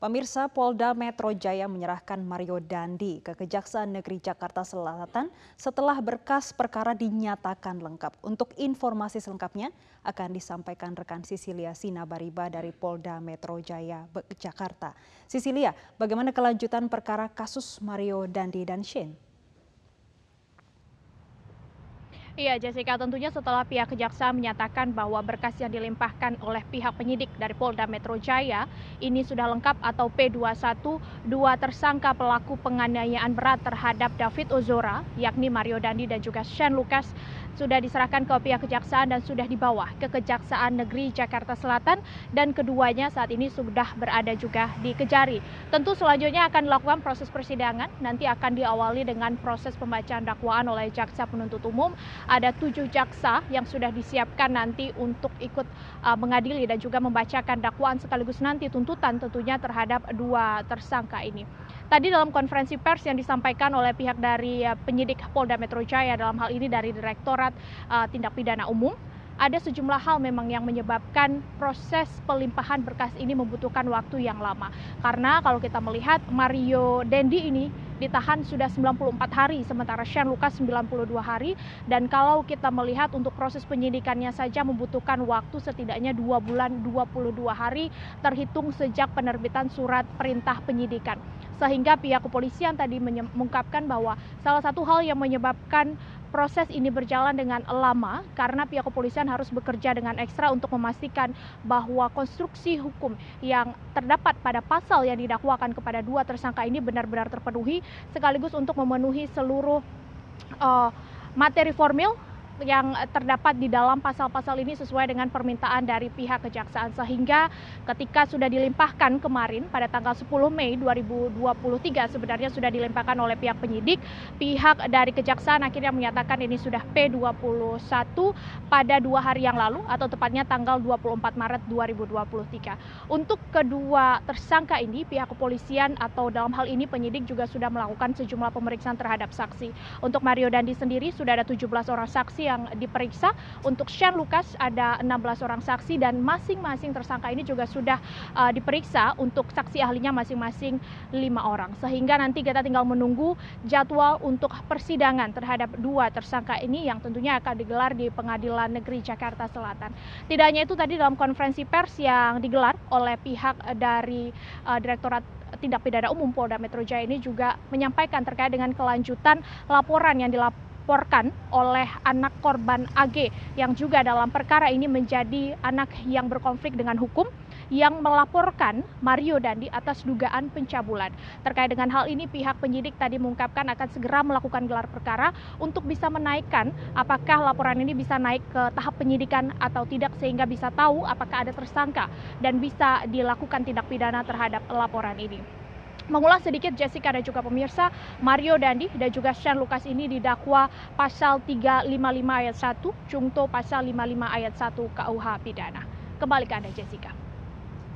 Pemirsa Polda Metro Jaya menyerahkan Mario Dandi ke Kejaksaan Negeri Jakarta Selatan setelah berkas perkara dinyatakan lengkap. Untuk informasi selengkapnya akan disampaikan rekan Sisilia Sinabariba dari Polda Metro Jaya Jakarta. Sisilia, bagaimana kelanjutan perkara kasus Mario Dandi dan Shane? Iya Jessica, tentunya setelah pihak kejaksaan menyatakan bahwa berkas yang dilimpahkan oleh pihak penyidik dari Polda Metro Jaya ini sudah lengkap atau P21, dua tersangka pelaku penganiayaan berat terhadap David Ozora, yakni Mario Dandi dan juga Shane Lucas, sudah diserahkan ke pihak kejaksaan dan sudah dibawa ke Kejaksaan Negeri Jakarta Selatan dan keduanya saat ini sudah berada juga di Kejari. Tentu selanjutnya akan dilakukan proses persidangan, nanti akan diawali dengan proses pembacaan dakwaan oleh jaksa penuntut umum ada tujuh jaksa yang sudah disiapkan nanti untuk ikut uh, mengadili dan juga membacakan dakwaan sekaligus nanti tuntutan tentunya terhadap dua tersangka ini. Tadi dalam konferensi pers yang disampaikan oleh pihak dari uh, penyidik Polda Metro Jaya dalam hal ini dari Direktorat uh, Tindak Pidana Umum ada sejumlah hal memang yang menyebabkan proses pelimpahan berkas ini membutuhkan waktu yang lama. Karena kalau kita melihat Mario Dendi ini ditahan sudah 94 hari, sementara Sean Lucas 92 hari. Dan kalau kita melihat untuk proses penyidikannya saja membutuhkan waktu setidaknya 2 bulan 22 hari terhitung sejak penerbitan surat perintah penyidikan. Sehingga pihak kepolisian tadi mengungkapkan bahwa salah satu hal yang menyebabkan proses ini berjalan dengan lama karena pihak kepolisian harus bekerja dengan ekstra untuk memastikan bahwa konstruksi hukum yang terdapat pada pasal yang didakwakan kepada dua tersangka ini benar-benar terpenuhi sekaligus untuk memenuhi seluruh uh, materi formil yang terdapat di dalam pasal-pasal ini sesuai dengan permintaan dari pihak kejaksaan. Sehingga ketika sudah dilimpahkan kemarin pada tanggal 10 Mei 2023 sebenarnya sudah dilimpahkan oleh pihak penyidik. Pihak dari kejaksaan akhirnya menyatakan ini sudah P21 pada dua hari yang lalu atau tepatnya tanggal 24 Maret 2023 untuk kedua tersangka ini pihak kepolisian atau dalam hal ini penyidik juga sudah melakukan sejumlah pemeriksaan terhadap saksi. Untuk Mario Dandi sendiri sudah ada 17 orang saksi yang diperiksa. Untuk Sean Lucas ada 16 orang saksi dan masing-masing tersangka ini juga sudah uh, diperiksa untuk saksi ahlinya masing-masing lima orang. Sehingga nanti kita tinggal menunggu jadwal untuk persidangan terhadap dua tersangka ini yang tentunya akan digelar di Pengadilan Negeri Jakarta Selatan. Tidak hanya itu tadi dalam konferensi pers yang digelar oleh pihak dari uh, Direktorat Tindak Pidana Umum Polda Metro Jaya ini juga menyampaikan terkait dengan kelanjutan laporan yang dilaporkan dilaporkan oleh anak korban AG yang juga dalam perkara ini menjadi anak yang berkonflik dengan hukum yang melaporkan Mario Dandi atas dugaan pencabulan. Terkait dengan hal ini pihak penyidik tadi mengungkapkan akan segera melakukan gelar perkara untuk bisa menaikkan apakah laporan ini bisa naik ke tahap penyidikan atau tidak sehingga bisa tahu apakah ada tersangka dan bisa dilakukan tindak pidana terhadap laporan ini mengulas sedikit Jessica dan juga pemirsa, Mario Dandi dan juga Sean Lucas ini didakwa pasal 355 ayat 1, Jungto pasal 55 ayat 1 KUH pidana. Kembali ke Anda Jessica.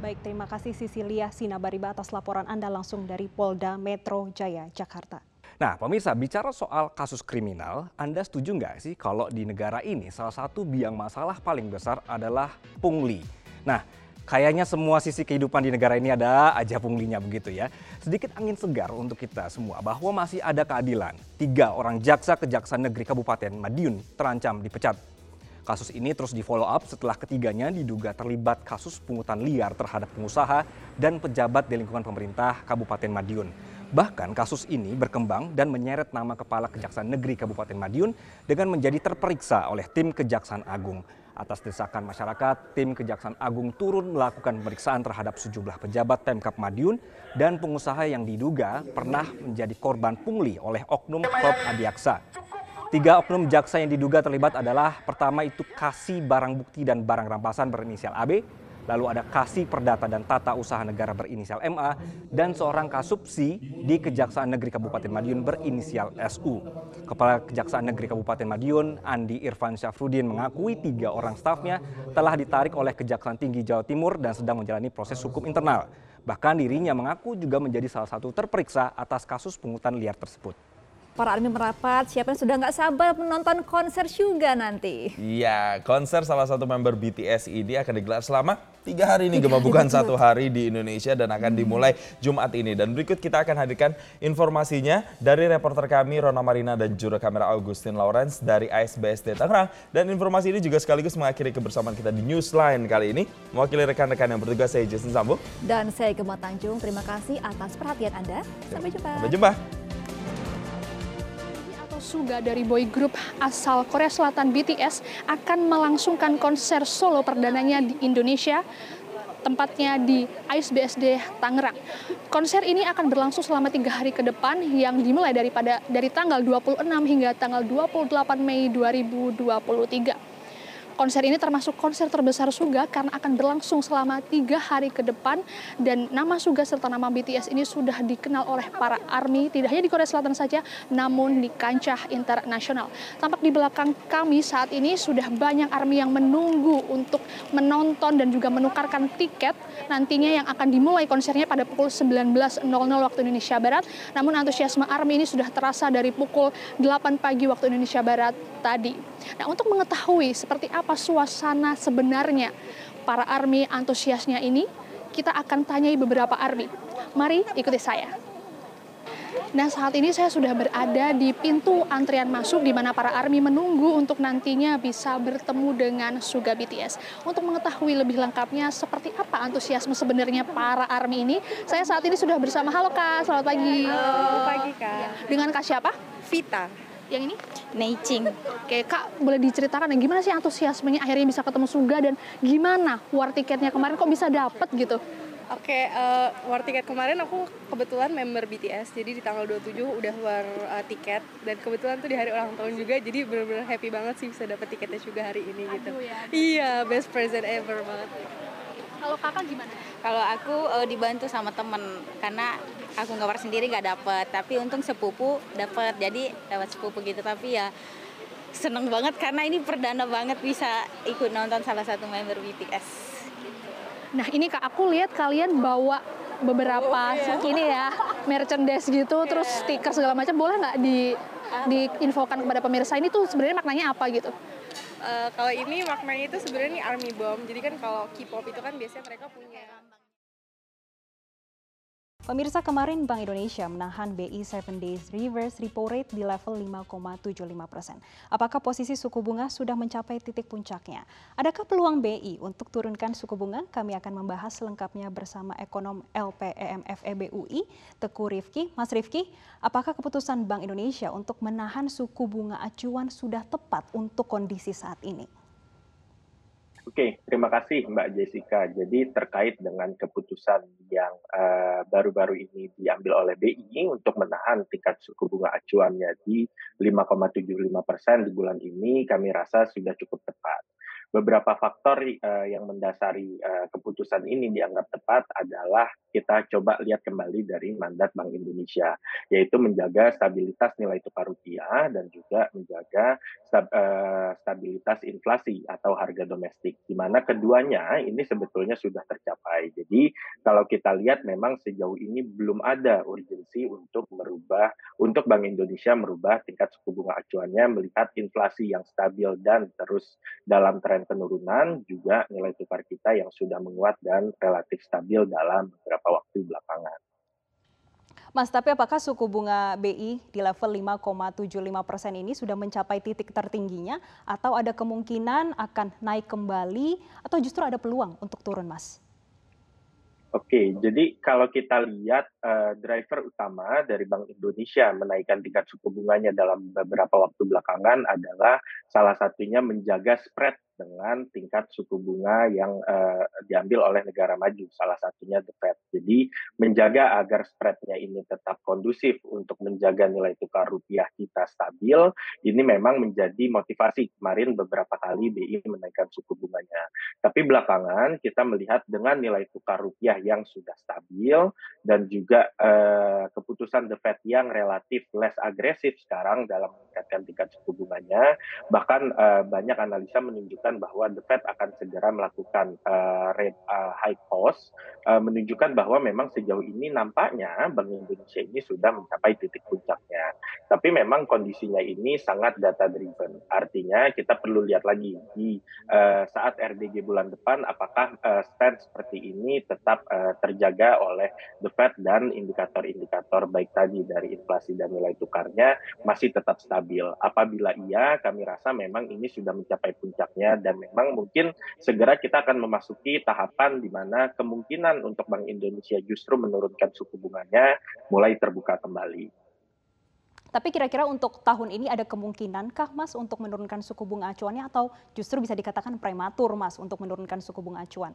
Baik, terima kasih Sisilia Sinabariba atas laporan Anda langsung dari Polda Metro Jaya, Jakarta. Nah, pemirsa, bicara soal kasus kriminal, Anda setuju nggak sih kalau di negara ini salah satu biang masalah paling besar adalah pungli? Nah, Kayaknya semua sisi kehidupan di negara ini ada aja punglinya begitu ya. Sedikit angin segar untuk kita semua bahwa masih ada keadilan. Tiga orang jaksa kejaksaan negeri Kabupaten Madiun terancam dipecat. Kasus ini terus di follow up setelah ketiganya diduga terlibat kasus pungutan liar terhadap pengusaha dan pejabat di lingkungan pemerintah Kabupaten Madiun. Bahkan kasus ini berkembang dan menyeret nama Kepala Kejaksaan Negeri Kabupaten Madiun dengan menjadi terperiksa oleh tim Kejaksaan Agung. Atas desakan masyarakat, tim Kejaksaan Agung turun melakukan pemeriksaan terhadap sejumlah pejabat Pemkap Madiun dan pengusaha yang diduga pernah menjadi korban pungli oleh oknum klub Adiaksa. Tiga oknum jaksa yang diduga terlibat adalah pertama itu kasih barang bukti dan barang rampasan berinisial AB, lalu ada Kasih Perdata dan Tata Usaha Negara berinisial MA, dan seorang Kasupsi di Kejaksaan Negeri Kabupaten Madiun berinisial SU. Kepala Kejaksaan Negeri Kabupaten Madiun, Andi Irfan Syafrudin mengakui tiga orang stafnya telah ditarik oleh Kejaksaan Tinggi Jawa Timur dan sedang menjalani proses hukum internal. Bahkan dirinya mengaku juga menjadi salah satu terperiksa atas kasus pungutan liar tersebut. Para ARMY merapat, siapa yang sudah nggak sabar menonton konser juga nanti. Iya, konser salah satu member BTS ini akan digelar selama tiga hari ini Gema bukan satu hari di Indonesia dan akan dimulai Jumat ini. Dan berikut kita akan hadirkan informasinya dari reporter kami Rona Marina dan juru kamera Augustin Lawrence dari ASBSD Tangerang. Dan informasi ini juga sekaligus mengakhiri kebersamaan kita di Newsline kali ini. Mewakili rekan-rekan yang bertugas saya Jason Sambo. Dan saya Gemma Tanjung, terima kasih atas perhatian Anda. Sampai jumpa. Sampai jumpa. Suga dari boy group asal Korea Selatan BTS akan melangsungkan konser solo perdananya di Indonesia tempatnya di AISBSD Tangerang. Konser ini akan berlangsung selama tiga hari ke depan yang dimulai daripada dari tanggal 26 hingga tanggal 28 Mei 2023. Konser ini termasuk konser terbesar Suga karena akan berlangsung selama tiga hari ke depan dan nama Suga serta nama BTS ini sudah dikenal oleh para ARMY tidak hanya di Korea Selatan saja namun di kancah internasional. Tampak di belakang kami saat ini sudah banyak ARMY yang menunggu untuk menonton dan juga menukarkan tiket nantinya yang akan dimulai konsernya pada pukul 19.00 waktu Indonesia Barat. Namun antusiasme ARMY ini sudah terasa dari pukul 8 pagi waktu Indonesia Barat tadi. Nah, untuk mengetahui seperti apa suasana sebenarnya para army antusiasnya ini, kita akan tanyai beberapa army. Mari ikuti saya. Nah saat ini saya sudah berada di pintu antrian masuk di mana para ARMY menunggu untuk nantinya bisa bertemu dengan Suga BTS. Untuk mengetahui lebih lengkapnya seperti apa antusiasme sebenarnya para ARMY ini, saya saat ini sudah bersama. Halo Kak, selamat pagi. Halo, pagi Kak. Dengan Kak siapa? Vita. Yang ini? Neicing. Oke, Kak boleh diceritakan ya gimana sih antusiasmenya akhirnya bisa ketemu Suga dan gimana war tiketnya kemarin kok bisa dapet gitu? Oke, uh, war tiket kemarin aku kebetulan member BTS, jadi di tanggal 27 udah war uh, tiket dan kebetulan tuh di hari ulang tahun juga, jadi benar-benar happy banget sih bisa dapet tiketnya juga hari ini gitu. Aduh, ya. Iya, best present ever banget. Kalau kakak gimana? Kalau aku uh, dibantu sama temen karena aku nggak sendiri nggak dapet, tapi untung sepupu dapet, jadi dapat sepupu gitu. Tapi ya seneng banget karena ini perdana banget bisa ikut nonton salah satu member BTS. Nah ini kak aku lihat kalian bawa beberapa ini ya merchandise gitu, terus stiker segala macam. Boleh nggak di diinfokan kepada pemirsa ini tuh sebenarnya maknanya apa gitu? Uh, kalau ini maknanya itu sebenarnya army bomb. Jadi kan kalau K-pop itu kan biasanya mereka punya Pemirsa kemarin Bank Indonesia menahan BI 7 Days Reverse Repo Rate di level 5,75 persen. Apakah posisi suku bunga sudah mencapai titik puncaknya? Adakah peluang BI untuk turunkan suku bunga? Kami akan membahas selengkapnya bersama ekonom LPEMF EBUI, Teku Rifki. Mas Rifki, apakah keputusan Bank Indonesia untuk menahan suku bunga acuan sudah tepat untuk kondisi saat ini? Oke, terima kasih Mbak Jessica. Jadi terkait dengan keputusan yang baru-baru uh, ini diambil oleh BI untuk menahan tingkat suku bunga acuannya di 5,75 persen di bulan ini, kami rasa sudah cukup tepat beberapa faktor uh, yang mendasari uh, keputusan ini dianggap tepat adalah kita coba lihat kembali dari mandat Bank Indonesia, yaitu menjaga stabilitas nilai tukar rupiah dan juga menjaga stab, uh, stabilitas inflasi atau harga domestik, di mana keduanya ini sebetulnya sudah tercapai. Jadi kalau kita lihat memang sejauh ini belum ada urgensi untuk merubah, untuk Bank Indonesia merubah tingkat suku bunga acuannya melihat inflasi yang stabil dan terus dalam tren tren penurunan juga nilai tukar kita yang sudah menguat dan relatif stabil dalam beberapa waktu belakangan. Mas, tapi apakah suku bunga BI di level 5,75 persen ini sudah mencapai titik tertingginya atau ada kemungkinan akan naik kembali atau justru ada peluang untuk turun, Mas? Oke, jadi kalau kita lihat uh, driver utama dari Bank Indonesia menaikkan tingkat suku bunganya dalam beberapa waktu belakangan adalah salah satunya menjaga spread dengan tingkat suku bunga yang uh, diambil oleh negara maju, salah satunya The Fed. Jadi menjaga agar spreadnya ini tetap kondusif untuk menjaga nilai tukar rupiah kita stabil, ini memang menjadi motivasi kemarin beberapa kali BI menaikkan suku bunganya. Tapi belakangan kita melihat dengan nilai tukar rupiah yang sudah stabil dan juga uh, keputusan The Fed yang relatif less agresif sekarang dalam meningkatkan tingkat suku bunganya, bahkan uh, banyak analisa menunjukkan menunjukkan bahwa The Fed akan segera melakukan uh, rate uh, high cost uh, menunjukkan bahwa memang sejauh ini nampaknya Bank Indonesia ini sudah mencapai titik puncaknya. Tapi memang kondisinya ini sangat data driven. Artinya kita perlu lihat lagi di uh, saat RDG bulan depan apakah uh, stand seperti ini tetap uh, terjaga oleh The Fed dan indikator-indikator baik tadi dari inflasi dan nilai tukarnya masih tetap stabil. Apabila iya, kami rasa memang ini sudah mencapai puncaknya dan memang mungkin segera kita akan memasuki tahapan di mana kemungkinan untuk Bank Indonesia justru menurunkan suku bunganya mulai terbuka kembali. Tapi kira-kira untuk tahun ini ada kemungkinankah Mas untuk menurunkan suku bunga acuannya atau justru bisa dikatakan prematur Mas untuk menurunkan suku bunga acuan?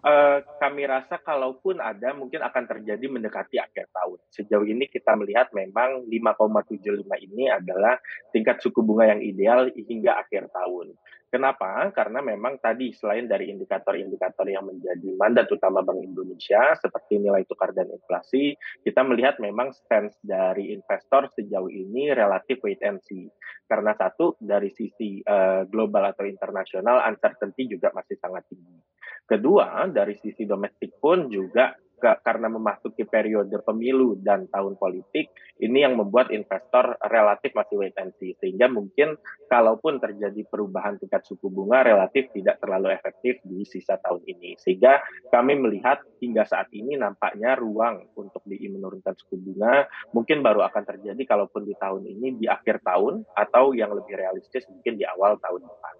Uh, kami rasa kalaupun ada mungkin akan terjadi mendekati akhir tahun. Sejauh ini kita melihat memang 5,75 ini adalah tingkat suku bunga yang ideal hingga akhir tahun. Kenapa? Karena memang tadi selain dari indikator-indikator yang menjadi mandat utama Bank Indonesia seperti nilai tukar dan inflasi, kita melihat memang stance dari investor sejauh ini relatif wait and see. Karena satu dari sisi uh, global atau internasional uncertainty juga masih sangat tinggi. Kedua, dari sisi domestik pun juga karena memasuki periode pemilu dan tahun politik, ini yang membuat investor relatif masih wait and see. Sehingga mungkin kalaupun terjadi perubahan tingkat suku bunga relatif tidak terlalu efektif di sisa tahun ini. Sehingga kami melihat hingga saat ini nampaknya ruang untuk BI menurunkan suku bunga mungkin baru akan terjadi kalaupun di tahun ini di akhir tahun atau yang lebih realistis mungkin di awal tahun depan.